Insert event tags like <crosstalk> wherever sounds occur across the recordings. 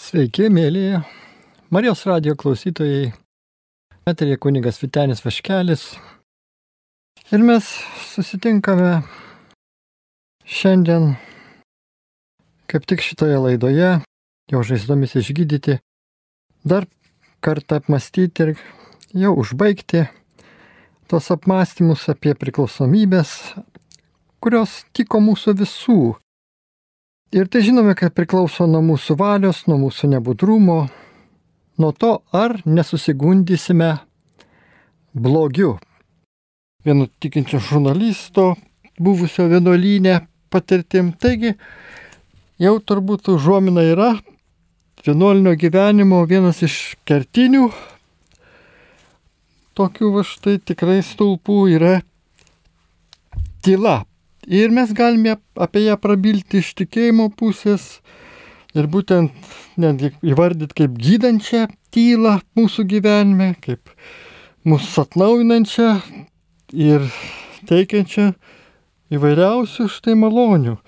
Sveiki, mėlyje. Marijos radio klausytojai. Eterė kunigas Vitenis Vaškelis. Ir mes susitinkame šiandien kaip tik šitoje laidoje, jo žaizdomis išgydyti, dar kartą apmastyti ir jau užbaigti tos apmąstymus apie priklausomybės, kurios tiko mūsų visų Ir tai žinome, kad priklauso nuo mūsų valios, nuo mūsų nebudrumo, nuo to, ar nesusigundysime blogiu. Vienu tikinčio žurnalisto, buvusio vienuolynė patirtim. Taigi, jau turbūt užuomina yra vienuolinio gyvenimo vienas iš kertinių tokių va štai tikrai stulpų yra tyla. Ir mes galime apie ją prabilti iš tikėjimo pusės ir būtent netgi įvardyti kaip gydančią tylą mūsų gyvenime, kaip mūsų atnaujinančią ir teikiančią įvairiausių štai malonių.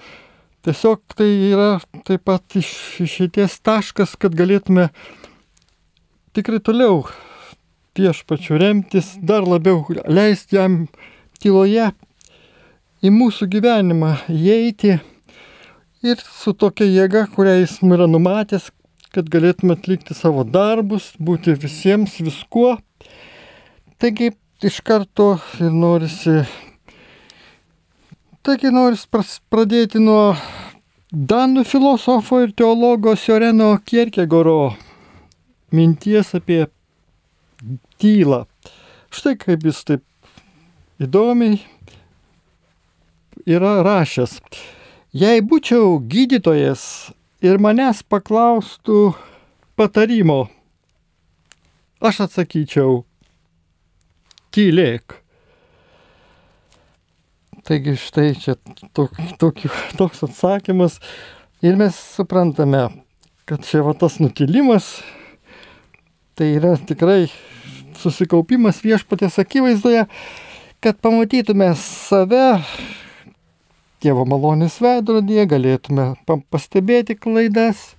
Tiesiog tai yra taip pat iš, išeities taškas, kad galėtume tikrai toliau viešpačiu remtis, dar labiau leisti jam tyloje į mūsų gyvenimą įeiti ir su tokia jėga, kurią jis yra numatęs, kad galėtume atlikti savo darbus, būti visiems viskuo. Taigi iš karto ir norisi, taigi norisi pradėti nuo Danų filosofo ir teologo Sioreno Kierkegoro minties apie tylą. Štai kaip jis taip įdomiai yra rašęs, jei būčiau gydytojas ir manęs paklaustų patarimo, aš atsakyčiau, tylėk. Taigi štai čia tok, tok, toks atsakymas ir mes suprantame, kad čia va tas nutilimas, tai yra tikrai susikaupimas viešpatės akivaizdoje, kad pamatytume save Dievo malonės veidrodėje, galėtume pastebėti klaidas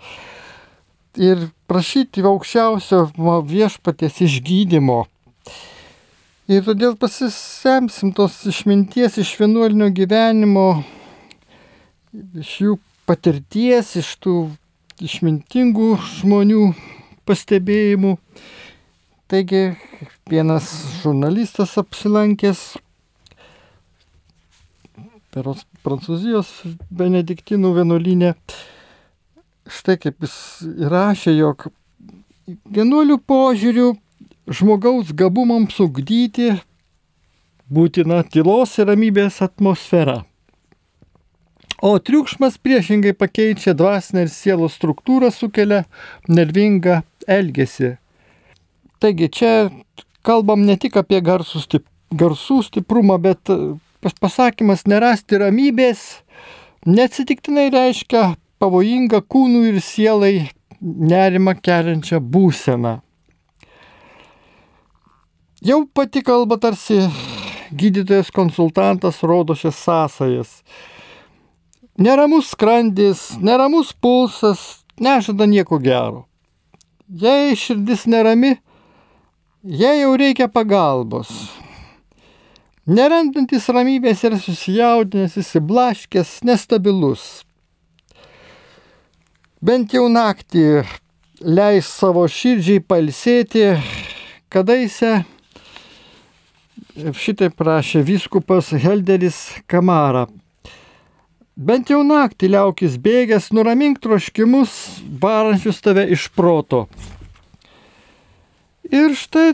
ir prašyti aukščiausio viešpaties išgydymo. Ir todėl pasisemsim tos išminties iš vienuolinio gyvenimo, iš jų patirties, iš tų išmintingų žmonių pastebėjimų. Taigi vienas žurnalistas apsilankęs peros Prancūzijos benediktinų vienuolinė. Štai kaip jis rašė, jog vienuolių požiūrių žmogaus gabumams ugdyti būtina tylos ir ramybės atmosfera. O triukšmas priešingai pakeičia dvasinę ir sielos struktūrą, sukelia nervingą elgesį. Taigi čia kalbam ne tik apie garsų, stip, garsų stiprumą, bet pasakymas nerasti ramybės neatsitiktinai reiškia pavojingą kūnų ir sielai nerimą keliančią būseną. Jau pati kalba tarsi gydytojas konsultantas rodo šias sąsajas. Neramus skrandis, neramus pulsas nežada nieko gero. Jei širdis nerami, jei jau reikia pagalbos, Nerandantis ramybės ir susijaudinęs, įsiblaškęs, nestabilus. Bent jau naktį leis savo širdžiai palsėti, kadaise šitai prašė viskupas Helderis Kamara. Bent jau naktį liaukis bėgęs, nuramink troškimus, varančius tave iš proto. Ir štai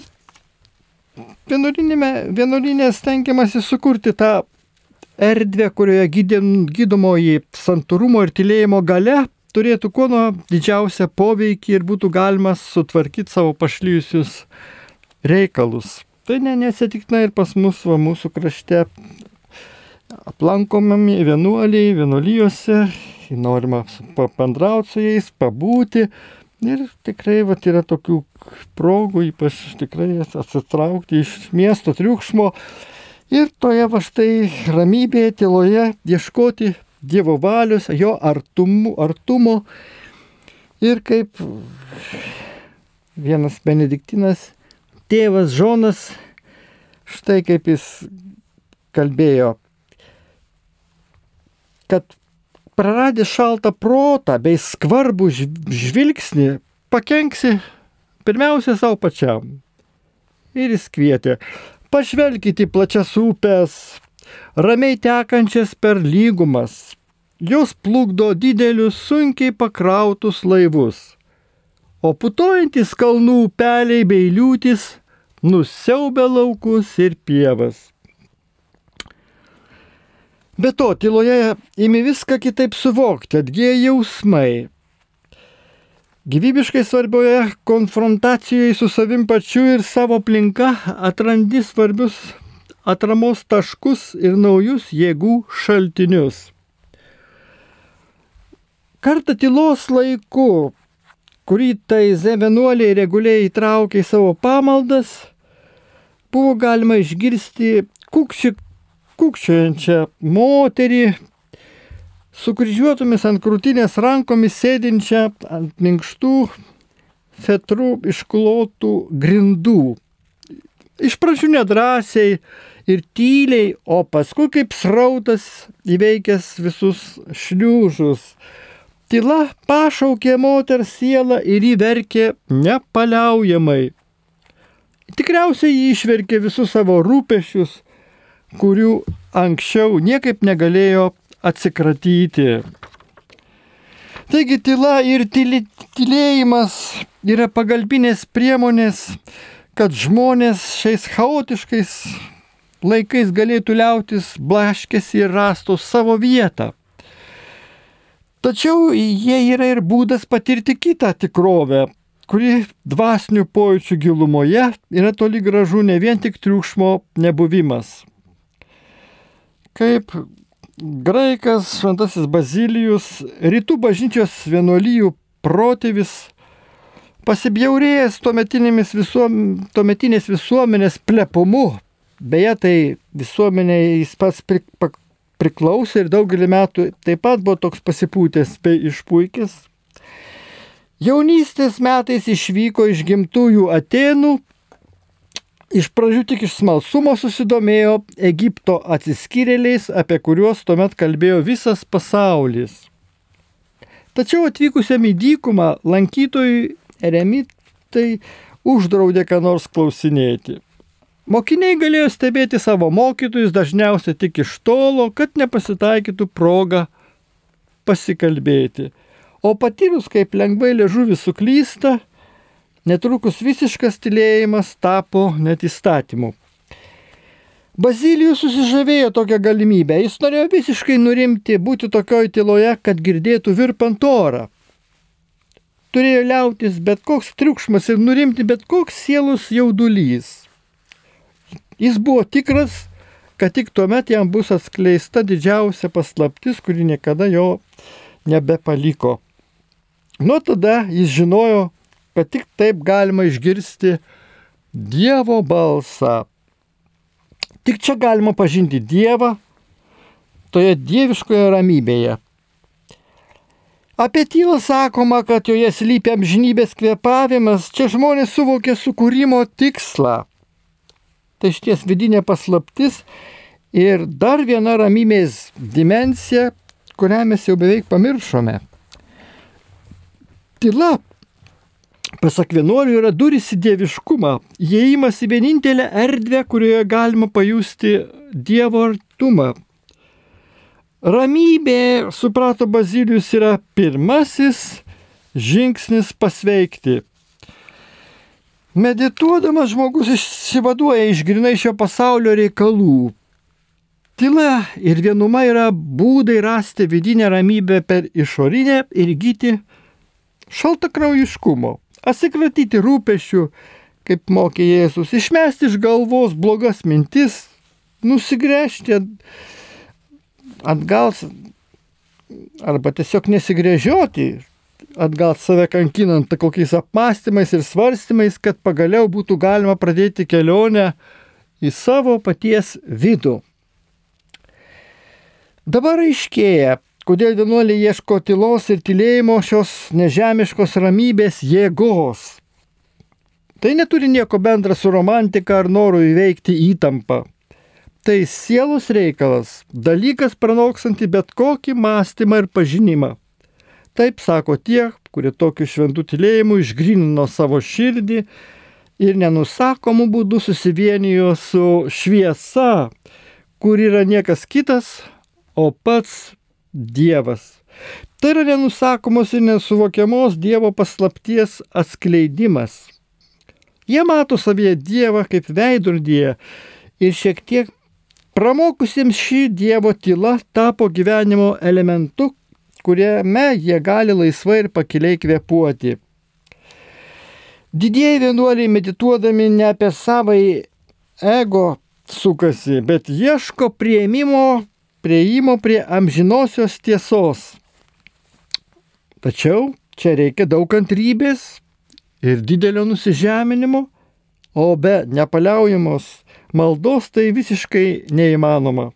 vienuolinė stengiamasi sukurti tą erdvę, kurioje gydomoji santūrumo ir tylėjimo gale turėtų kuo nuo didžiausią poveikį ir būtų galima sutvarkyti savo pašlyjusius reikalus. Tai ne, nesitiktina ir pas mus, va, mūsų krašte aplankomami vienuoliai, vienuolijose, norima pabendrauti su jais, pabūti, Ir tikrai vat, yra tokių progų, ypač tikrai atsitraukti iš miesto triukšmo ir toje va štai ramybėje, tyloje ieškoti Dievo valios, jo artumo, artumo. Ir kaip vienas benediktinas tėvas Žonas, štai kaip jis kalbėjo, kad praradęs šaltą protą bei skvarbų žvilgsnį pakenksi pirmiausia savo pačiam. Ir jis kvietė, pažvelkite į plačias upes, ramiai tekančias per lygumas, jos plukdo didelius sunkiai pakrautus laivus, o putojantis kalnų upeliai bei liūtis nusiaubia laukus ir pievas. Be to, tyloje imi viską kitaip suvokti, atgyja jausmai. Gyvybiškai svarbioje konfrontacijoje su savim pačiu ir savo aplinka atrandi svarbius atramos taškus ir naujus jėgų šaltinius. Kartą tylos laiku, kurį taize vienuoliai reguliai įtraukė į savo pamaldas, buvo galima išgirsti kukši, kukščiančią moterį, su kryžiuotomis ant krūtinės rankomis sėdinčią ant minkštų fetrų išklotų grindų. Iš pradžių nedrasiai ir tyliai, o paskui kaip srautas įveikęs visus šliūžus Tyla pašaukė moters sielą ir įverkė nepaliaujamai. Tikriausiai jį išverkė visus savo rūpešius, kurių anksčiau niekaip negalėjo atsikratyti. Taigi tyla ir tyli, tylėjimas yra pagalbinės priemonės, kad žmonės šiais chaotiškais laikais galėtų liautis blaškės ir rastų savo vietą. Tačiau jie yra ir būdas patirti kitą tikrovę, kuri dvasinių pojūčių gilumoje yra toli gražu ne vien tik triukšmo nebuvimas. Kaip graikas Šventasis Bazilijus, rytų bažnyčios vienuolyjų protėvis, pasibjaurėjęs tuometinės, visuom, tuometinės visuomenės plepumu, beje, tai visuomenė jis pats priklausė ir daugelį metų taip pat buvo toks pasipūtęs bei išpuikęs. Jaunystės metais išvyko iš gimtųjų Atenų, iš pradžių tik iš smalsumo susidomėjo Egipto atsiskyrėliais, apie kuriuos tuomet kalbėjo visas pasaulis. Tačiau atvykusiam į dykumą lankytojui eremitai uždraudė ką nors klausinėti. Mokiniai galėjo stebėti savo mokytojus dažniausiai tik iš tolo, kad nepasitaikytų proga pasikalbėti. O patyrus, kaip lengvai liežuvis suklysta, netrukus visiškas tylėjimas tapo net įstatymu. Bazilijus susižavėjo tokią galimybę. Jis norėjo visiškai nurimti, būti tokioj tyloje, kad girdėtų virpant orą. Turėjo liautis bet koks triukšmas ir nurimti bet koks sielos jaudulys. Jis buvo tikras, kad tik tuomet jam bus atskleista didžiausia paslaptis, kuri niekada jo nebepaliko. Nuo tada jis žinojo, kad tik taip galima išgirsti Dievo balsą. Tik čia galima pažinti Dievą toje dieviškoje ramybėje. Apie tylą sakoma, kad joje slypia amžinybės kvepavimas, čia žmonės suvokė sukūrimo tikslą tai šties vidinė paslaptis ir dar viena ramybės dimensija, kurią mes jau beveik pamiršome. Tyla, pasak vienuolių, yra duris į dieviškumą, įėjimas į vienintelę erdvę, kurioje galima pajusti Dievo artumą. Ramybė, suprato Bazilijus, yra pirmasis žingsnis pasveikti. Medituodamas žmogus išsivaduoja iš grinai šio pasaulio reikalų. Tyla ir vienuma yra būdai rasti vidinę ramybę per išorinę ir gyti šaltakraujiškumo, atsikratyti rūpešių, kaip mokė Jėzus, išmesti iš galvos blogas mintis, nusigręžti atgal arba tiesiog nesigrėžioti, atgal save kankinant kokiais apmąstymais ir svarstymais, kad pagaliau būtų galima pradėti kelionę į savo paties vidų. Dabar aiškėja, kodėl vienuoliai ieško tylos ir tylėjimo šios nežemiškos ramybės jėgos. Tai neturi nieko bendra su romantika ar noru įveikti įtampą. Tai sielos reikalas, dalykas pranoksanti bet kokį mąstymą ir pažinimą. Taip sako tie, kurie tokiu šventų tylėjimu išgrinino savo širdį ir nenusakomų būdų susivienijo su šviesa, kur yra niekas kitas, o pats Dievas. Tai yra nenusakomos ir nesuvokiamos Dievo paslapties atskleidimas. Jie mato savyje Dievą kaip veidrodyje ir šiek tiek pramokusiems šį Dievo tyla tapo gyvenimo elementu, kuriame jie gali laisvai ir pakiliai kvepuoti. Didieji vienuoliai medituodami ne apie savai ego sukasi, bet ieško prieimimo, prieimo prie amžinosios tiesos. Tačiau čia reikia daug kantrybės, ir didelio nusižeminimo, o be nepaliaujamos maldos tai visiškai neįmanoma.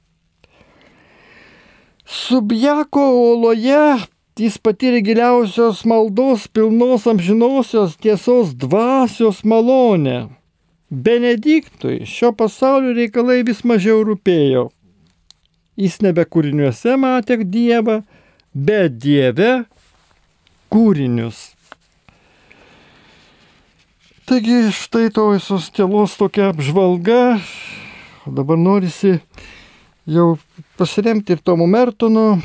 Subjako oloje jis patyrė giliausios maldos pilnos amžinosios tiesos dvasios malonę. Benediktui šio pasaulio reikalai vis mažiau rūpėjo. Jis nebe kūriniuose matė Dievą, bet Dieve kūrinius. Taigi štai to visos tylos tokia apžvalga. Dabar norisi jau pasiremti ir Tomu Mertonu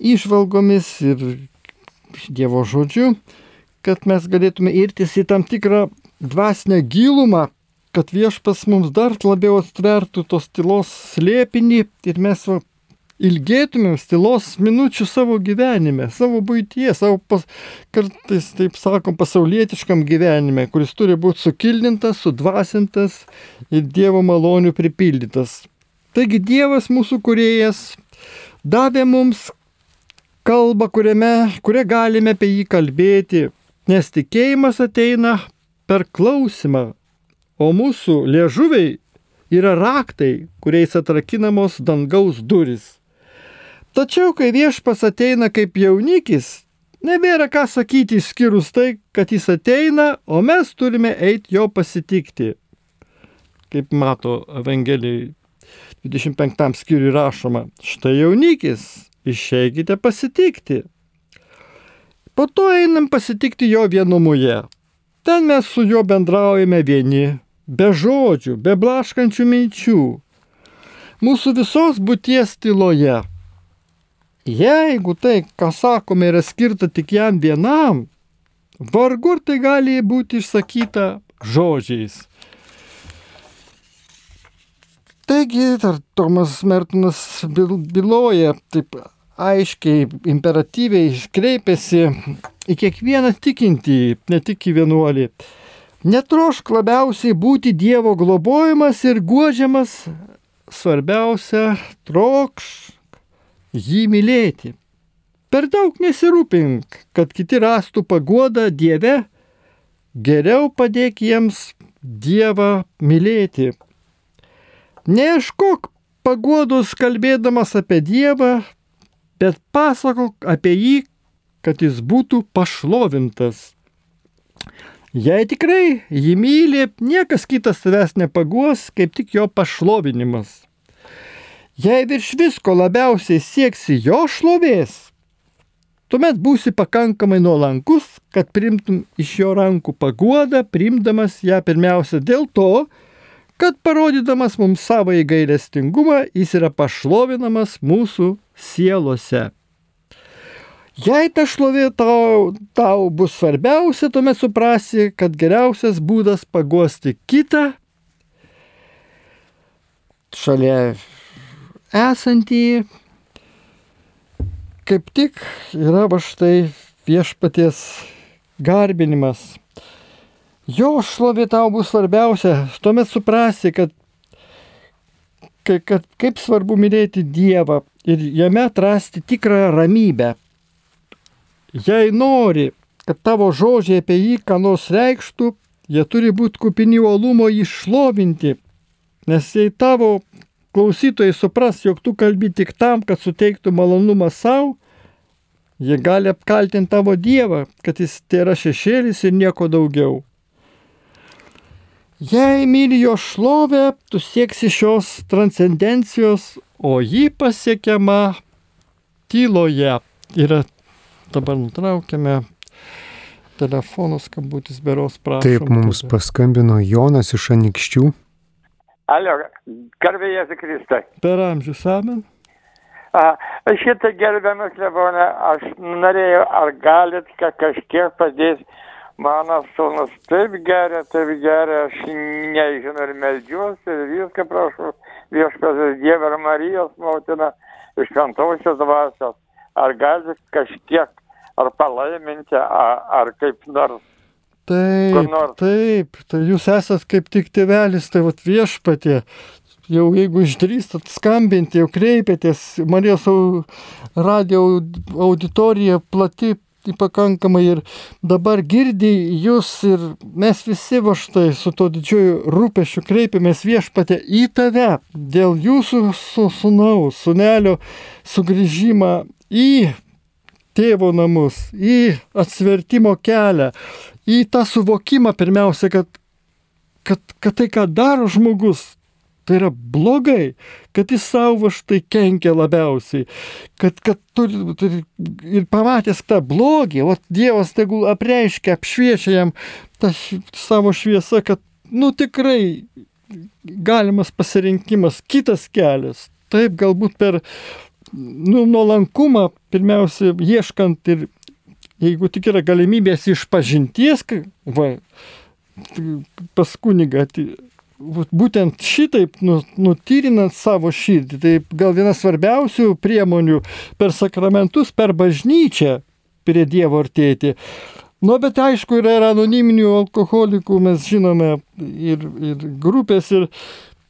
išvalgomis ir Dievo žodžiu, kad mes galėtume irtis į tam tikrą dvasinę gilumą, kad viešpas mums dar labiau atvertų tos tylos slėpinį ir mes ilgėtumėm stilos minučių savo gyvenime, savo būtyje, savo pas, kartais, taip sakom, pasaulietiškam gyvenime, kuris turi būti sukildintas, sudvasintas ir Dievo malonių pripildytas. Taigi Dievas mūsų kuriejas davė mums kalbą, kuriame, kurią galime apie jį kalbėti, nes tikėjimas ateina per klausimą, o mūsų liežuviai yra raktai, kuriais atrakinamos dangaus duris. Tačiau, kai viešpas ateina kaip jaunikis, nebėra ką sakyti išskyrus tai, kad jis ateina, o mes turime eiti jo pasitikti. Kaip mato Evangelijai 25 skyriui rašoma, štai jaunikis, išeikite pasitikti. Po to einam pasitikti jo vienumoje. Ten mes su juo bendraujame vieni, be žodžių, be blaškančių minčių. Mūsų visos būties tyloje. Jeigu tai, ką sakome, yra skirta tik jam vienam, vargu ar tai gali būti išsakyta žodžiais. Taigi, dar Tomas Mertonas byloja, taip aiškiai, imperatyviai kreipiasi į kiekvieną tikintį, ne tik į vienuolį. Netrošk labiausiai būti Dievo globojimas ir guodžiamas, svarbiausia, trokš jį mylėti. Per daug nesirūpink, kad kiti rastų paguodą Dieve, geriau padėk jiems Dievą mylėti. Neieškok paguodos kalbėdamas apie Dievą, bet pasakok apie jį, kad jis būtų pašlovintas. Jei tikrai jį myli, niekas kitas tavęs nepaguos, kaip tik jo pašlovinimas. Jei virš visko labiausiai sieksi jo šlovės, tuomet būsi pakankamai nuolankus, kad primtum iš jo rankų paguodą, primdamas ją pirmiausia dėl to, kad parodydamas mums savo įgailestingumą, jis yra pašlovinamas mūsų sielose. Jei ta šlovė tau, tau bus svarbiausia, tuomet suprasi, kad geriausias būdas paguosti kitą šalia esantį kaip tik yra va štai viešpaties garbinimas. Jo šlovė tau bus svarbiausia, tuomet suprasi, kad, kad, kad kaip svarbu mylėti Dievą ir jame atrasti tikrą ramybę. Jei nori, kad tavo žodžiai apie jį ką nors reikštų, jie turi būti kupini uolumo jį šlovinti, nes jei tavo klausytojai supras, jog tu kalbi tik tam, kad suteiktų malonumą savo, jie gali apkaltinti tavo Dievą, kad jis tai yra šešėlis ir nieko daugiau. Jei myli jo šlovę, tu sieksi šios transcendencijos, o ji pasiekiama tyloje. Yra dabar nutraukiame telefonus, skambutis beros prašom. Taip mums paskambino Jonas iš Anikščių. Alio, garbė Jėzų Kristai. Per amžius amen. A, Šitą gerbiamas Lebonė, aš norėjau, ar galit ka kažkiek padėti. Mano sūnus taip geria, taip geria, aš nežinau ir melžiuosi ir viską prašau. Viešpatės Dievą ir Marijos motina iš šventosios dvasios. Ar galit kažkiek, ar palaiminti, ar, ar kaip nors. Taip, nors. taip, tai jūs esat kaip tik tėvelis, tai vat viešpatė. Jau jeigu išdrįstat skambinti, jau kreipėtės, Marijos radio aud- auditorija plati pakankamai ir dabar girdi jūs ir mes visi va štai su to didžiuoju rūpešiu kreipiamės viešpatė į tave dėl jūsų su sunaus, sunelio sugrįžimą į tėvo namus, į atsvertimo kelią, į tą suvokimą pirmiausia, kad, kad, kad tai, ką daro žmogus, tai yra blogai, kad jis savo štai kenkia labiausiai, kad, kad turi, turi ir pamatęs tą blogį, o Dievas tegul apreiškia, apšviečia jam tą savo šviesą, kad, nu tikrai galimas pasirinkimas, kitas kelias. Taip, galbūt per nu, nuolankumą, pirmiausia, ieškant ir jeigu tik yra galimybės išpažinties, kai- va, pas kunigą, tai būtent šitaip nu, nutyrinant savo širdį, tai gal viena svarbiausių priemonių per sakramentus, per bažnyčią prie Dievo artėti. Nu, bet aišku, yra ir anoniminių alkoholikų, mes žinome, ir, ir grupės, ir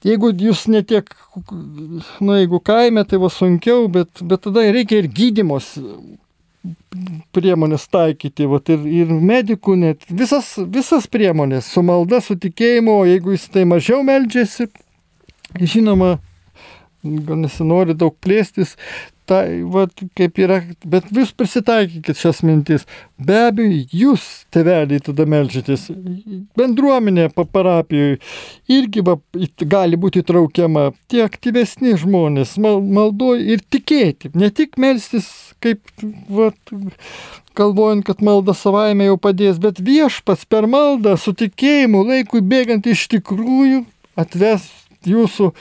jeigu jūs netiek, nu, jeigu kaime, tai va sunkiau, bet, bet tada reikia ir gydymos priemonės taikyti, vat, ir, ir medikų net, visas, visas priemonės, su malda, su tikėjimu, jeigu jis tai mažiau meldžiasi, žinoma, gal nesinori daug plėstis, tai vat, kaip yra, bet vis prisitaikykit šias mintis. Be abejo, jūs, teveliai, tada melžytis. Bendruomenė pa- parapijoje irgi va, gali būti traukiama tie aktyvesni žmonės, mal, maldoj ir tikėti. Ne tik melstis, kaip, vat, galvojant, kad malda savaime jau padės, bet viešpats per maldą su tikėjimu laikui bėgant iš tikrųjų atves jūsų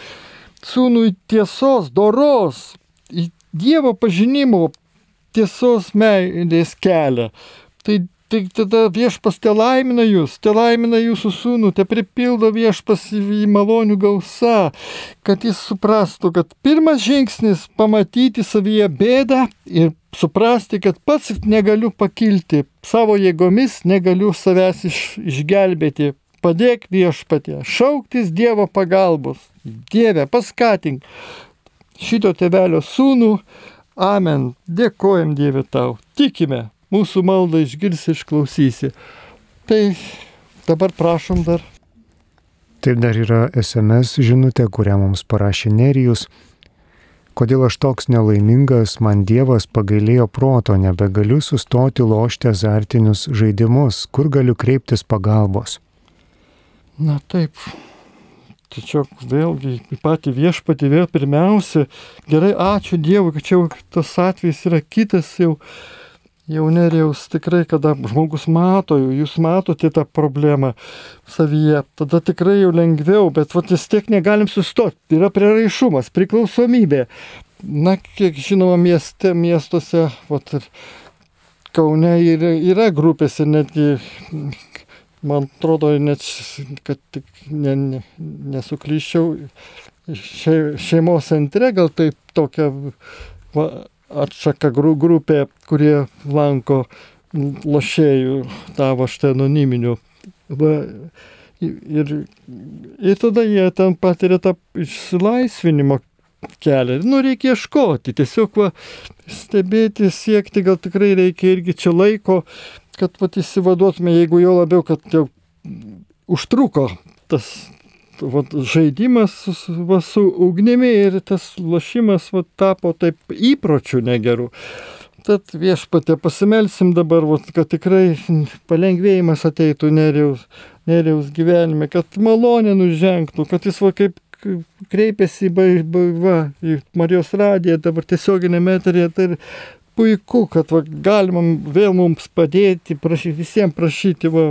sūnui tiesos, doros, į Dievo pažinimo tiesos meilės kelią. Tai, tai tada viešpas te laimina jūs, te laimina jūsų sūnų, te pripildo viešpas į malonių gausą, kad jis suprastų, kad pirmas žingsnis pamatyti savyje bėdą ir suprasti, kad pats negaliu pakilti, savo jėgomis negaliu savęs iš, išgelbėti. Padėk viešpatė, šauktis Dievo pagalbos. Dieve, paskatink šito tevelio sūnų. Amen. Dėkojam Dieve tau. Tikime, mūsų maldą išgirsi, išklausysi. Tai dabar prašom dar. Taip dar yra SMS žinutė, kurią mums parašė Nerijus. Kodėl aš toks nelaimingas, man Dievas pagailėjo proto, nebegaliu sustoti lošti azartinius žaidimus, kur galiu kreiptis pagalbos. Na taip. Tačiau vėlgi į patį viešpatį vėl pirmiausia. Gerai, ačiū Dievui, kad čia jau tas atvejis yra kitas jau. Jau nerėjaus tikrai, kada žmogus mato, jūs matote tą problemą savyje, tada tikrai jau lengviau, bet vat, vis tiek negalim sustoti. Yra prieraišumas, priklausomybė. Na, kiek žinoma, mieste, miestuose, vat, Kaune yra, yra grupės ir netgi man atrodo, net, kad tik ne, ne, nesuklyščiau, še, šeimos centre gal taip tokia va, atšaka gru, grupė, kurie lanko lošėjų tavo štai anoniminių. Va, ir, ir tada jie ten patiria tą išsilaisvinimo kelią. Nu, reikia ieškoti, tiesiog va, stebėti, siekti, gal tikrai reikia irgi čia laiko, kad pat įsivaduotume, jeigu jau labiau, kad jau užtruko tas vat, žaidimas va, su ugnimi ir tas lošimas va, tapo taip įpročių negerų. Tad viešpatė pasimelsim dabar, vat, kad tikrai palengvėjimas ateitų neriaus, neriaus gyvenime, kad malonė nužengtų, kad jis va kaip kreipiasi į, va, į Marijos radiją, dabar tiesioginė metrija, tai puiku, kad va, galima vėl mums padėti, prašy, visiems prašyti, va,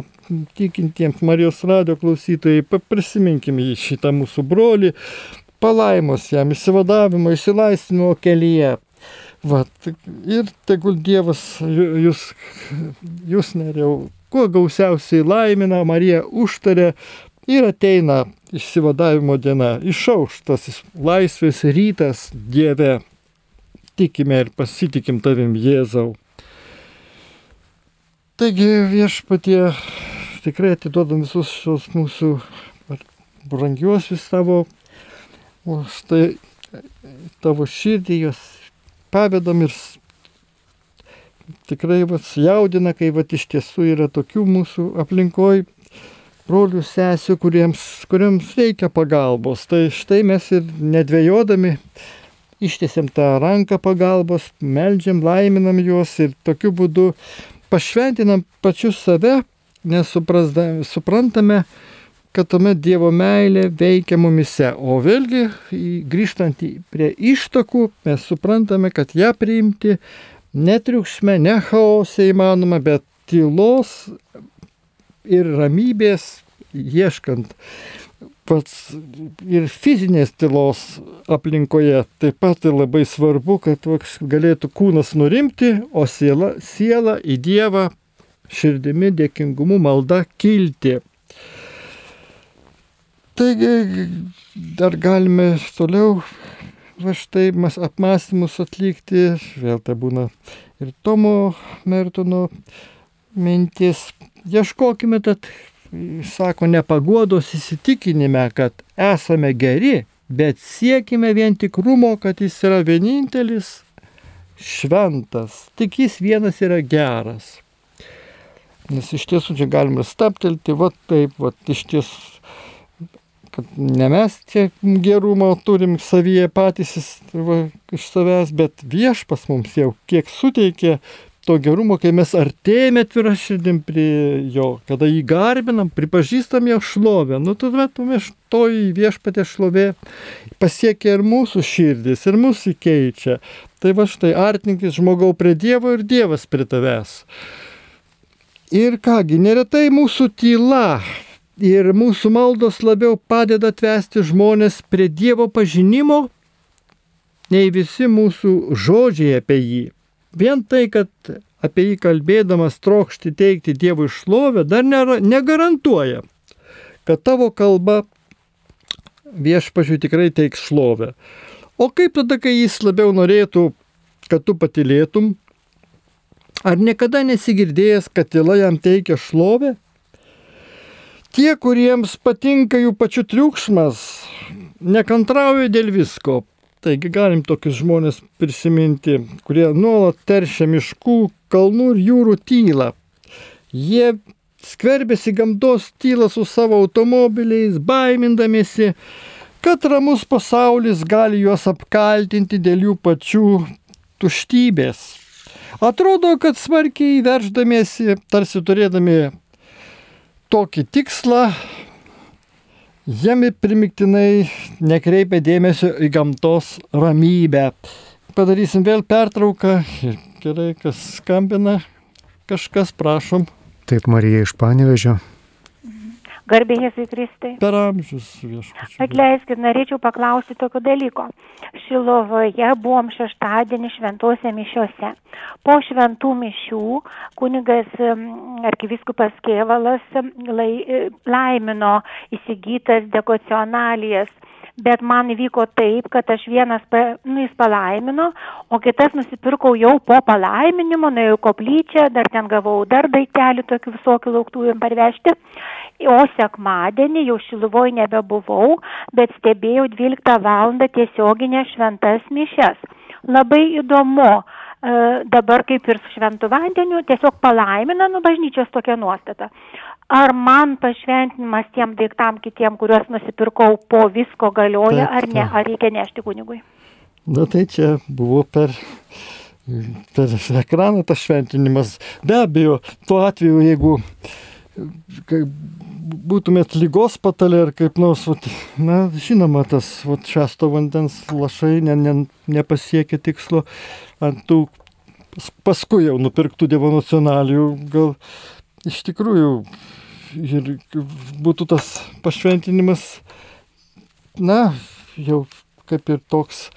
tikintiems Marijos radio klausytojai, prisiminkime į šitą mūsų brolį, palaimos jam, įsivadavimo, išsilaisvinimo kelyje. Va, ir tegul Dievas jūs, jūs neriau, kuo gausiausiai laimina, Marija užtarė ir ateina išsivadavimo diena, išauštas laisvės rytas Dieve. Tikime ir pasitikim tavim Jėzau. Taigi viešpatie tikrai atiduodam visus šios mūsų brangiuosius tavo, o štai tavo širdį jos pavedam ir tikrai vas jaudina, kai va iš tiesų yra tokių mūsų aplinkoj brolių sesių, kuriems, kuriems reikia pagalbos. Tai štai mes ir nedvėjodami ištiesiam tą ranką pagalbos, melžiam, laiminam juos ir tokiu būdu pašventinam pačius save, nes suprantame, kad tuomet Dievo meilė veikia mumise. O vėlgi, grįžtant prie ištakų, mes suprantame, kad ją priimti netriukšme, ne chaose įmanoma, bet tylos ir ramybės ieškant pats ir fizinės tylos aplinkoje taip pat labai svarbu, kad galėtų kūnas nurimti, o siela, siela į Dievą širdimi, dėkingumu, malda kilti. Taigi dar galime toliau va štai apmąstymus atlikti, vėl tai būna ir Tomo Mertono mintis. Ieškokime, tad, sako, nepagodos įsitikinime, kad esame geri, bet siekime vien tikrumo, kad jis yra vienintelis šventas, tik jis vienas yra geras. Nes iš tiesų čia galime staptelti, va taip, va iš tiesų, kad ne mes čia gerumo turim savyje patys va, iš savęs, bet viešpas mums jau kiek suteikė to gerumo, kai mes artėjame atvira širdim prie jo, kada jį garbinam, pripažįstam jo šlovę, nu tuomet tuomet toji viešpatė šlovė pasiekia ir mūsų širdis, ir mūsų keičia. Tai va štai artinkis žmogau prie Dievo ir Dievas prie tavęs. Ir kągi, neretai mūsų tyla ir mūsų maldos labiau padeda atvesti žmonės prie Dievo pažinimo, nei visi mūsų žodžiai apie jį. Vien tai, kad apie jį kalbėdamas trokšti teikti Dievui šlovę, dar nėra, negarantuoja, kad tavo kalba viešpažiui tikrai teiks šlovę. O kaip tada, kai jis labiau norėtų, kad tu patilėtum? Ar niekada nesigirdėjęs, kad tyla jam teikia šlovę? Tie, kuriems patinka jų pačių triukšmas, nekantrauja dėl visko, Taigi galim tokius žmonės prisiminti, kurie nuolat teršia miškų, kalnų ir jūrų tylą. Jie skverbėsi gamtos tylą su savo automobiliais, baimindamėsi, kad ramus pasaulis gali juos apkaltinti dėl jų pačių tuštybės. Atrodo, kad smarkiai verždamiesi, tarsi turėdami tokį tikslą, Jie primiktinai nekreipia dėmesio į gamtos ramybę. Padarysim vėl pertrauką ir gerai, kas skambina, kažkas prašom. Taip, Marija iš Panevežio. Garbė Jėzui Kristai. Per amžius viešpačiu. Atleiskit, norėčiau paklausti tokio dalyko. Šilovoje buvom šeštadienį šventose mišiuose. Po šventų mišių kunigas arkiviskupas Kievalas lai, laimino įsigytas dekocionalijas bet man įvyko taip, kad aš vienas, nu, jis palaimino, o kitas nusipirkau jau po palaiminimo, nuėjau koplyčią, dar ten gavau dar daiktelį tokių visokių lauktųjų parvežti. O sekmadienį jau šiluvoj nebebuvau, bet stebėjau 12 val. tiesioginę šventas mišes. Labai įdomu, e, dabar kaip ir su šventu vandeniu, tiesiog palaimina, nu bažnyčios tokia nuostata. Ar man pašventinimas tiem daiktam kitiem, kuriuos nusipirkau po visko galioja, Taip, ar ne, ar reikia nešti kunigui. Na tai čia buvo per, per ekraną tas šventinimas. Be abejo, tuo atveju, jeigu būtumėt lygos patalė ar kaip nors, vat, na, žinoma, tas vat, šesto vandens lašai ne, ne, nepasiekia tikslo ant tų pas- paskui jau nupirktų Dievo nacionalijų, gal iš tikrųjų ir būtų tas pašventinimas, na, jau kaip ir toks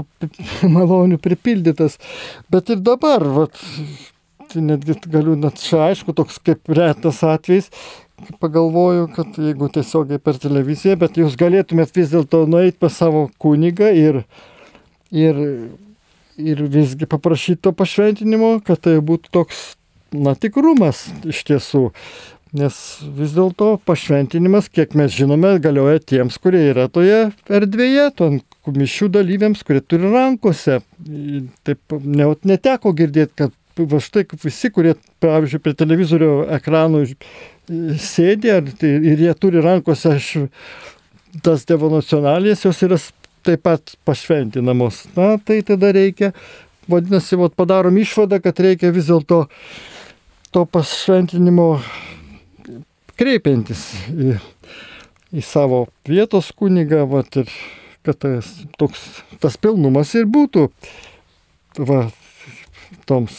<laughs> malonių pripildytas. Bet ir dabar, vat, tai netgi galiu, net čia aišku, toks kaip retas atvejis, pagalvoju, kad jeigu tiesiogiai per televiziją, bet jūs galėtumėt vis dėlto nueiti pas savo kunigą ir, ir, ir visgi paprašyti to pašventinimo, kad tai būtų toks, na, tikrumas iš tiesų. Nes vis dėlto pašventinimas, kiek mes žinome, galioja tiems, kurie yra toje erdvėje, ton mišių dalyviams, kurie turi rankose. Taip ne, neteko girdėti, kad va štai visi, kurie, pavyzdžiui, prie televizorių ekranų ar, tai, ir jie turi rankose š, tas Dievo nacionalijas, jos yra taip pat pašventinamos. Na, tai tada reikia, vadinasi, vat, padarom išvadą, kad reikia vis dėlto to pašventinimo kreipiantis į, į savo vietos kunigą, vat, ir kad tas, toks, tas pilnumas ir būtų va, toms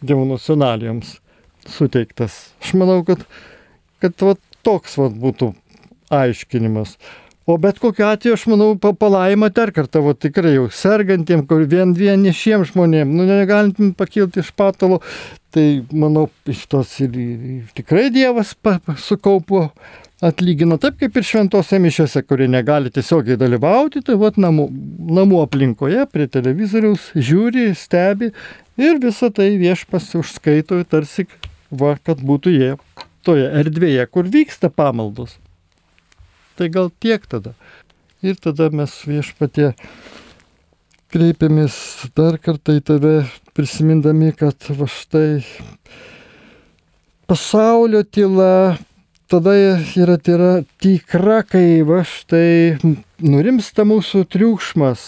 Dievo nacionalijoms suteiktas. Aš manau, kad, kad va, toks va, būtų aiškinimas. O bet kokiu atveju, aš manau, pa- palaima dar kartą, va, tikrai jau sergantiem, kur vien vienišiem žmonėm, nu negalim pakilti iš patalo, tai manau, iš tos ir, ir tikrai Dievas sukaupo atlygina taip kaip ir šventose mišiose, kurie negali tiesiogiai dalyvauti, tai vat namų, namų aplinkoje prie televizoriaus žiūri, stebi ir visą tai viešpas užskaito tarsi, va, kad būtų jie toje erdvėje, kur vyksta pamaldos. Tai gal tiek tada. Ir tada mes viešpatie kreipiamės dar kartą į tave, prisimindami, kad va štai pasaulio tyla tada yra tyra, tikra, kai va štai nurimsta mūsų triukšmas,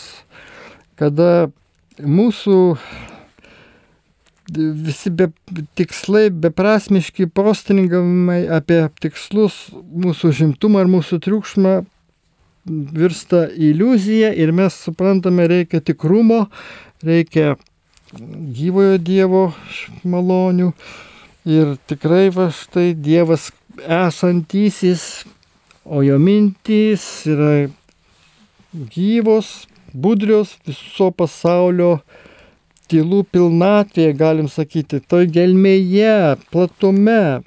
kada mūsų visi be, tikslai, beprasmiški postringavimai apie tikslus, mūsų žimtumą ar mūsų triukšmą virsta iliuzija ir mes suprantame, reikia tikrumo, reikia gyvojo Dievo malonių ir tikrai va štai Dievas esantysis, o jo mintys yra gyvos, budrios viso pasaulio tylų pilnatvėje, galim sakyti, toj gelmėje, platume.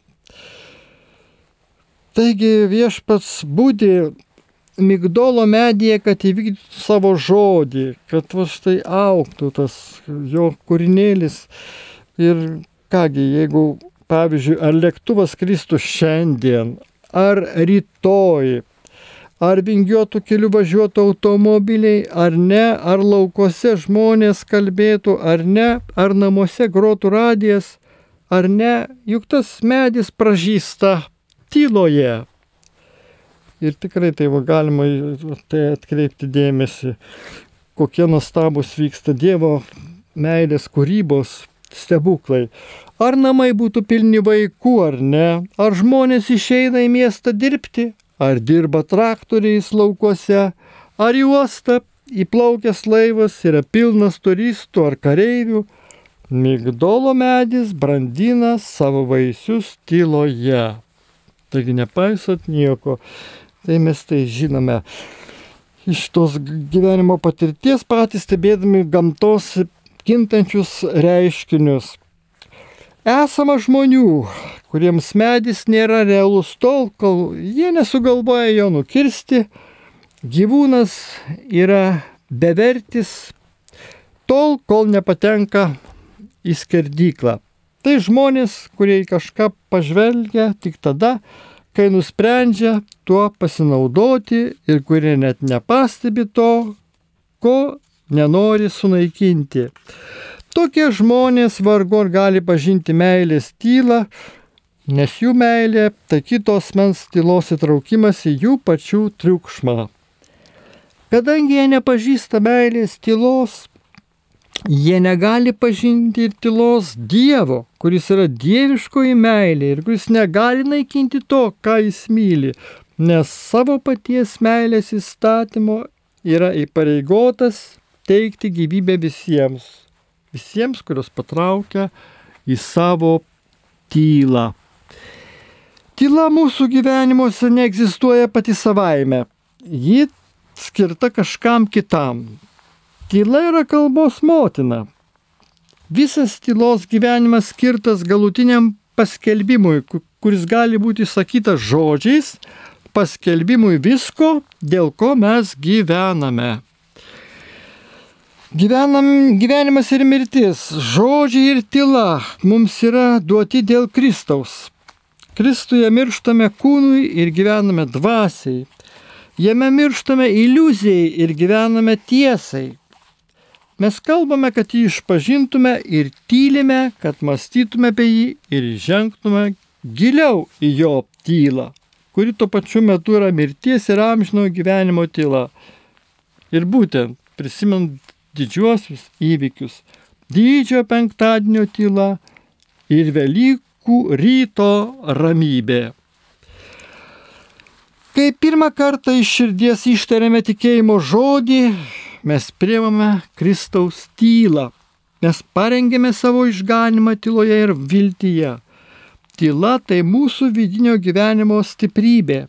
Taigi viešpats būdi migdolo medyje, kad įvykdytų savo žodį, kad va štai auktų tas jo kūrinėlis. Ir kągi, jeigu, pavyzdžiui, ar lėktuvas kristų šiandien, ar rytoj, ar vingiuotų kelių važiuotų automobiliai, ar ne, ar laukose žmonės kalbėtų, ar ne, ar namuose grotų radijas, ar ne, juk tas medis pražįsta tyloje. Ir tikrai tai va, galima tai atkreipti dėmesį, kokie nuostabus vyksta Dievo meilės kūrybos stebuklai. Ar namai būtų pilni vaikų ar ne, ar žmonės išeina į miestą dirbti, ar dirba traktoriais laukuose, ar į uostą įplaukęs laivas yra pilnas turistų ar kareivių, migdolo medis brandina savo vaisius tyloje. Taigi nepaisot nieko. Tai mes tai žinome iš tos gyvenimo patirties patys stebėdami gamtos kintančius reiškinius. Esama žmonių, kuriems medis nėra realus tol, kol jie nesugalvoja jo nukirsti. Gyvūnas yra bevertis tol, kol nepatenka į skerdyklą. Tai žmonės, kurie į kažką pažvelgia tik tada, kai nusprendžia tuo pasinaudoti ir kurie net nepastebi to, ko nenori sunaikinti. Tokie žmonės vargu ar gali pažinti meilės tylą, nes jų meilė tai kitos mens tylos įtraukimas į jų pačių triukšmą. Kadangi jie nepažįsta meilės tylos, jie negali pažinti ir tylos Dievo, kuris yra dieviškoji meilė ir kuris negali naikinti to, ką jis myli, nes savo paties meilės įstatymo yra įpareigotas teikti gyvybę visiems, visiems, kurios patraukia į savo tylą. Tyla mūsų gyvenimuose neegzistuoja pati savaime. Ji skirta kažkam kitam. Tyla yra kalbos motina. Visas tylos gyvenimas skirtas galutiniam paskelbimui, kuris gali būti sakytas žodžiais, paskelbimui visko, dėl ko mes gyvename. Gyvenam, gyvenimas ir mirtis, žodžiai ir tyla mums yra duoti dėl Kristaus. Kristuje mirštame kūnui ir gyvename dvasiai. Jame mirštame iliuzijai ir gyvename tiesai. Mes kalbame, kad jį išpažintume ir tylime, kad mąstytume apie jį ir žengtume giliau į jo tylą, kuri tuo pačiu metu yra mirties ir amžino gyvenimo tyla. Ir būtent prisimint didžiuosius įvykius, didžiojo penktadienio tyla ir Velykų ryto ramybė. Kai pirmą kartą iš širdies ištariame tikėjimo žodį, mes priemame Kristaus tylą, mes parengėme savo išganimą tyloje ir viltyje. Tyla tai mūsų vidinio gyvenimo stiprybė.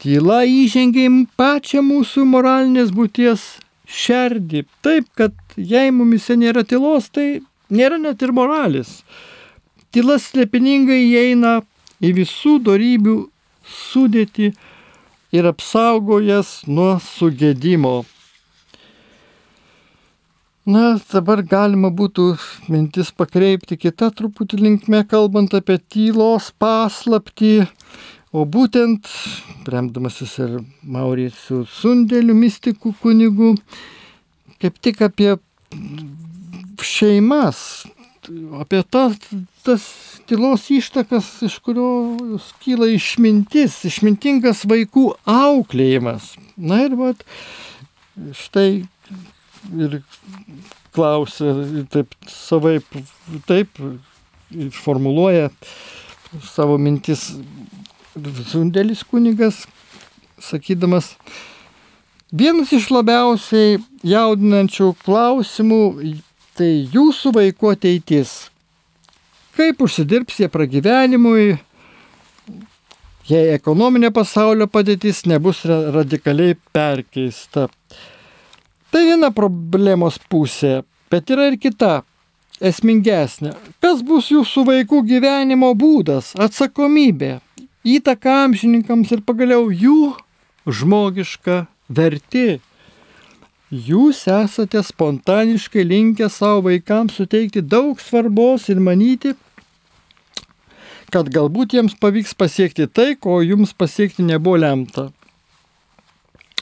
Tyla įžengia į pačią mūsų moralinės būties šerdį. Taip, kad jei mumise nėra tylos, tai nėra net ir moralis. Tyla slepiningai įeina į visų darybių sudėti ir apsaugojas nuo sugėdimo. Na, dabar galima būtų mintis pakreipti kitą truputį linkme, kalbant apie tylos paslapti, o būtent, remdamasis ir Mauricių sundėlių mystikų kunigų, kaip tik apie šeimas, apie tas, tas tylos ištakas, iš kurio kyla išmintis, išmintingas vaikų auklėjimas. Na ir vat, štai ir klausia, taip savaip, taip formuluoja savo mintis Zundelis kunigas, sakydamas, vienas iš labiausiai jaudinančių klausimų tai jūsų vaiko ateitis kaip užsidirbs jie pragyvenimui, jei ekonominė pasaulio padėtis nebus radikaliai perkeista. Tai viena problemos pusė, bet yra ir kita, esmingesnė. Kas bus jūsų vaikų gyvenimo būdas, atsakomybė, įtaka amžininkams ir pagaliau jų žmogiška vertė. Jūs esate spontaniškai linkę savo vaikams suteikti daug svarbos ir manyti, kad galbūt jiems pavyks pasiekti tai, ko jums pasiekti nebuvo lemta.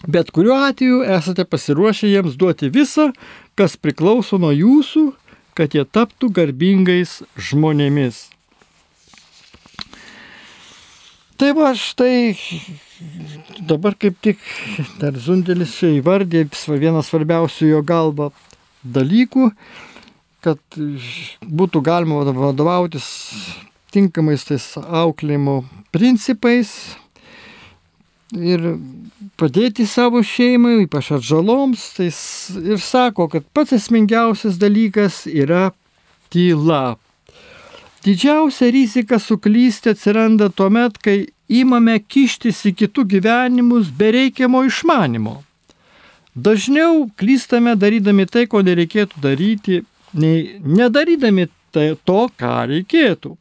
Bet kuriuo atveju esate pasiruošę jiems duoti visą, kas priklauso nuo jūsų, kad jie taptų garbingais žmonėmis. Tai va štai dabar kaip tik dar Zundelis čia įvardė vieną svarbiausių jo galva dalykų, kad būtų galima vadovautis tinkamais tais auklėjimo principais ir padėti savo šeimai, ypač atžaloms, tai ir sako, kad pats esmingiausias dalykas yra tyla. Didžiausia rizika suklysti atsiranda tuo met, kai įmame kištis į kitų gyvenimus be reikiamo išmanimo. Dažniau klystame darydami tai, ko nereikėtų daryti, nei nedarydami tai, to, ką reikėtų.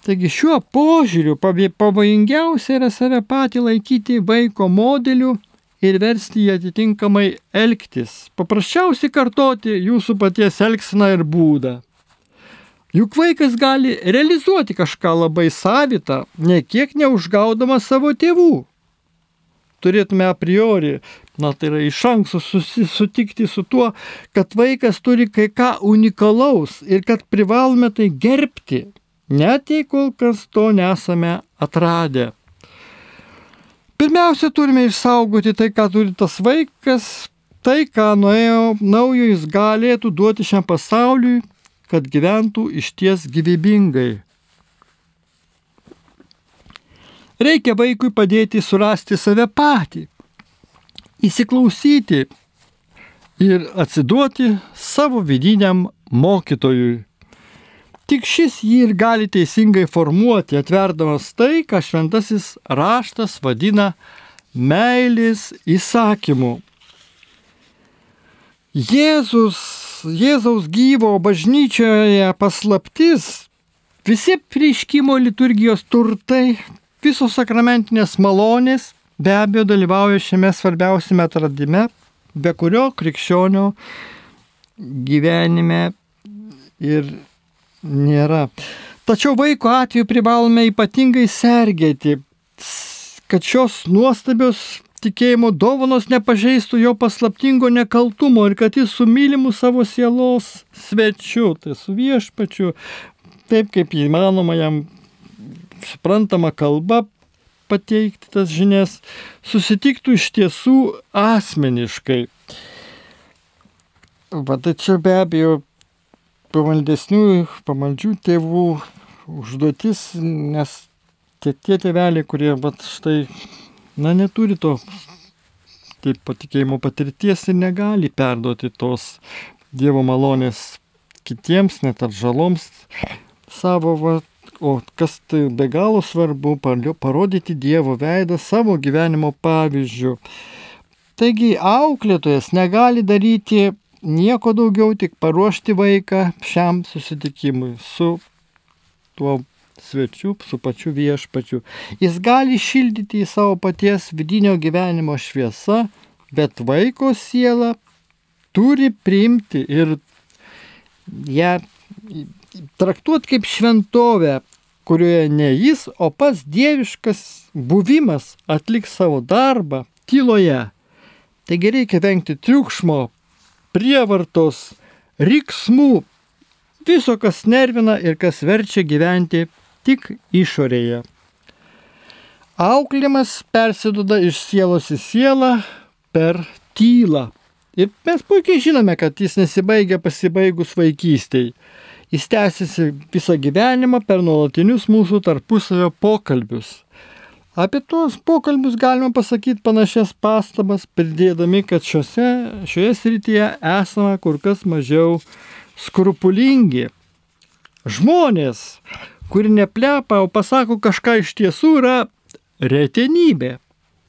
Taigi šiuo požiūriu pavojingiausia yra save patį laikyti vaiko modeliu ir versti jį atitinkamai elgtis. Paprasčiausiai kartoti jūsų paties elgseną ir būdą. Juk vaikas gali realizuoti kažką labai savitą, nekiek neužgaudamas savo tėvų. Turėtume a priori, na tai yra iš anksto sutikti su tuo, kad vaikas turi kai ką unikalaus ir kad privalome tai gerbti net jei kol kas to nesame atradę. Pirmiausia, turime išsaugoti tai, ką turi tas vaikas, tai, ką nuėjo naujo jis galėtų duoti šiam pasauliui, kad gyventų iš ties gyvybingai. Reikia vaikui padėti surasti save patį, įsiklausyti ir atsiduoti savo vidiniam mokytojui. Tik šis jį ir gali teisingai formuoti, atverdamas tai, ką šventasis raštas vadina meilės įsakymu. Jėzus, Jėzaus gyvo bažnyčioje paslaptis, visi prieškimo liturgijos turtai Visos sakramentinės malonės be abejo dalyvauja šiame svarbiausiame atradime, be kurio krikščionio gyvenime ir nėra. Tačiau vaiko atveju privalome ypatingai sergėti, kad šios nuostabios tikėjimo dovanos nepažeistų jo paslaptingo nekaltumo ir kad jis su mylimu savo sielos svečiu, tai su viešpačiu, taip kaip įmanoma jam suprantama kalba pateikti tas žinias, susitiktų iš tiesų asmeniškai. Va, tai čia be abejo pamaldesnių, pamaldžių tėvų užduotis, nes tie, tie tėveliai, kurie va, štai, na, neturi to taip patikėjimo patirties ir negali perduoti tos Dievo malonės kitiems, net ar žaloms savo va, O kas tai be galo svarbu, parodyti Dievo veidą savo gyvenimo pavyzdžių. Taigi auklėtojas negali daryti nieko daugiau, tik paruošti vaiką šiam susitikimui su tuo svečiu, su pačiu viešpačiu. Jis gali šildyti į savo paties vidinio gyvenimo šviesą, bet vaiko siela turi priimti ir ją traktuoti kaip šventovę, kurioje ne jis, o pats dieviškas buvimas atliks savo darbą tyloje. Taigi reikia vengti triukšmo, prievartos, riksmų, viso, kas nervina ir kas verčia gyventi tik išorėje. Auklimas persiduoda iš sielos į sielą per tylą. Ir mes puikiai žinome, kad jis nesibaigia pasibaigus vaikystėje. Jis tęsiasi visą gyvenimą per nuolatinius mūsų tarpusavio pokalbius. Apie tuos pokalbius galima pasakyti panašias pastabas, pridėdami, kad šiose, šioje srityje esame kur kas mažiau skrupulingi. Žmonės, kuri neplepa, o pasako kažką iš tiesų, yra retenybė.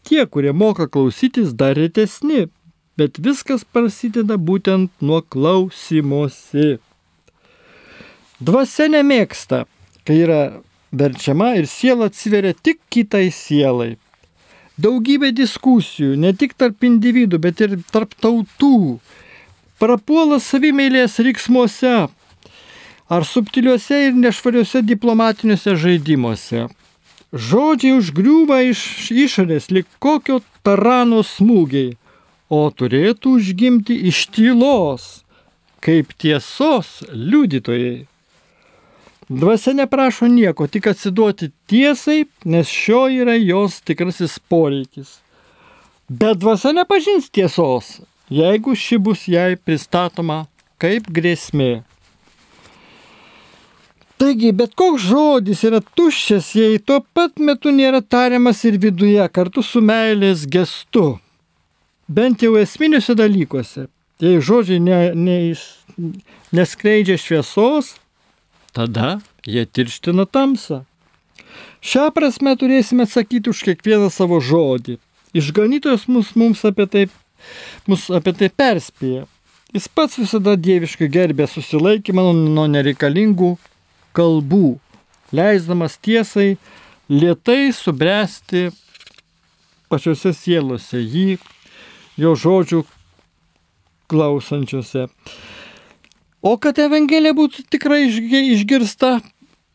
Tie, kurie moka klausytis, dar retesni, bet viskas prasideda būtent nuo klausimosi. Dvasia nemėgsta, kai yra verčiama ir siela atsiveria tik kitai sielai. Daugybė diskusijų, ne tik tarp individų, bet ir tarp tautų. Prapuola savimėlės riksmuose ar subtiliuose ir nešvariuose diplomatiniuose žaidimuose. Žodžiai užgriūva iš išorės lik kokio tarano smūgiai, o turėtų užgimti iš tylos, kaip tiesos liudytojai. Dvasia neprašo nieko, tik atsiduoti tiesai, nes šio yra jos tikrasis poreikis. Bet dvasia nepažins tiesos, jeigu ši bus jai pristatoma kaip grėsmė. Taigi, bet koks žodis yra tuščias, jei tuo pat metu nėra tariamas ir viduje kartu su meilės gestu. Bent jau esminiuose dalykuose. Jei žodžiai ne, ne, neskleidžia šviesos, tada jie tirština tamsą. Šią prasme turėsime atsakyti už kiekvieną savo žodį. Išganytojas mus, mums apie tai, mus apie tai perspėja. Jis pats visada dieviškai gerbė susilaikymą nuo nereikalingų kalbų, leisdamas tiesai lietai subręsti pačiose sielose jį, jo žodžių klausančiose. O kad Evangelija būtų tikrai išgirsta,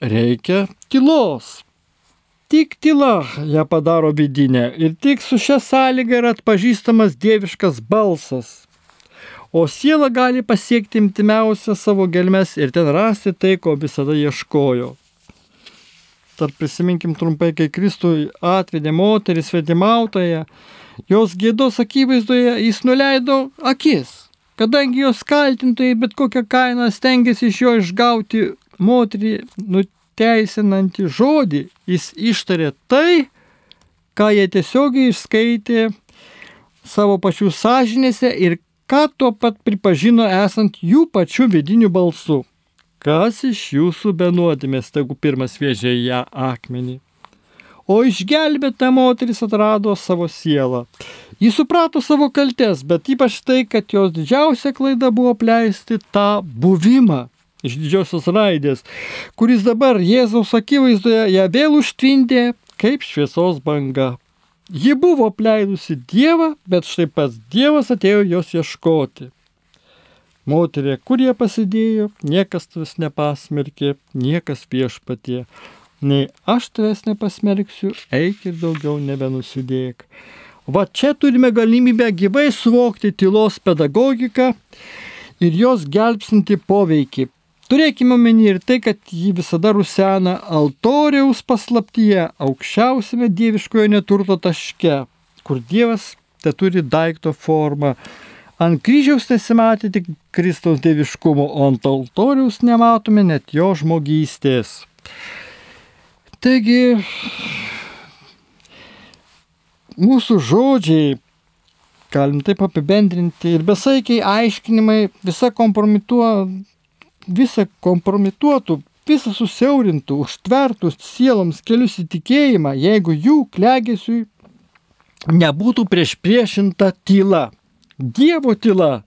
reikia tylos. Tik tyla ją padaro vidinę ir tik su šia sąlyga yra atpažįstamas dieviškas balsas. O siela gali pasiekti imtimiausią savo gelmes ir ten rasti tai, ko visada ieškojo. dar prisiminkim trumpai, kai Kristų atvedė moterį svetimautoje, jos gėdos akivaizdoje jis nuleido akis, kadangi jos kaltintojai bet kokią kainą stengiasi iš jo išgauti moterį nuteisinantį žodį, jis ištarė tai, ką jie tiesiogiai išskaitė savo pačių sąžinėse ir ką tuo pat pripažino esant jų pačių vidinių balsų. Kas iš jūsų benuodėmės, tegu pirmas vėžė ją akmenį. O išgelbėta moteris atrado savo sielą. Jis suprato savo kaltes, bet ypač tai, kad jos didžiausia klaida buvo pleisti tą buvimą iš didžiosios raidės, kuris dabar Jėzaus akivaizdoje ją vėl užtvindė kaip šviesos banga. Ji buvo apleidusi Dievą, bet štai pats Dievas atėjo jos ieškoti. Moterė, kur jie pasidėjo, niekas tavęs nepasmerkė, niekas viešpatie. Nei aš tavęs nepasmerksiu, eik ir daugiau nebenusidėk. Va čia turime galimybę gyvai suvokti tylos pedagogiką ir jos gelbstinti poveikį. Turėkime omeny ir tai, kad ji visada rusena altoriaus paslaptyje, aukščiausiame dieviškojo neturto taške, kur Dievas te turi daikto formą Ant kryžiaus nesimatė tik Kristaus dieviškumo, o ant altoriaus nematome net jo žmogystės. Taigi, mūsų žodžiai, galim taip apibendrinti, ir besaikiai aiškinimai, visa kompromituo, visa kompromituotų, visa susiaurintų, užtvertų sieloms kelius į tikėjimą, jeigu jų klegėsiui nebūtų prieš priešinta tyla. Dievo tyla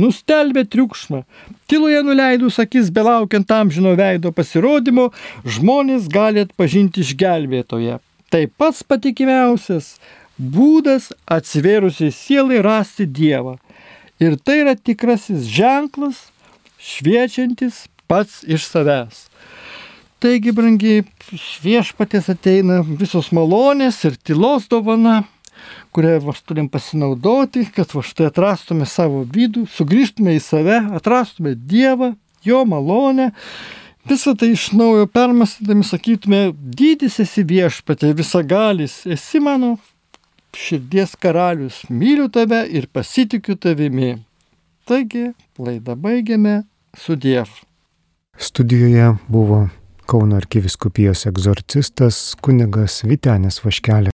nustelbė triukšmą. Tyloje nuleidus akis belaukiant amžino veido pasirodymo, žmonės gali atpažinti išgelbėtoje. Tai pats patikimiausias būdas atsivėrusiai sielai rasti Dievą. Ir tai yra tikrasis ženklas, šviečiantis pats iš savęs. Taigi, brangiai, viešpatės ateina visos malonės ir tylos dovana kurią va turim pasinaudoti, kad va štai atrastume savo vidų, sugrįžtume į save, atrastume Dievą, Jo malonę. Visą tai iš naujo permastydami sakytume, dydis esi viešpatė, visagalis, esi mano širdies karalius, myliu tave ir pasitikiu tavimi. Taigi, laidą baigiame su Dievu. Studijoje buvo Kauno arkiviskupijos egzorcistas kunigas Vitenis Vaškelė.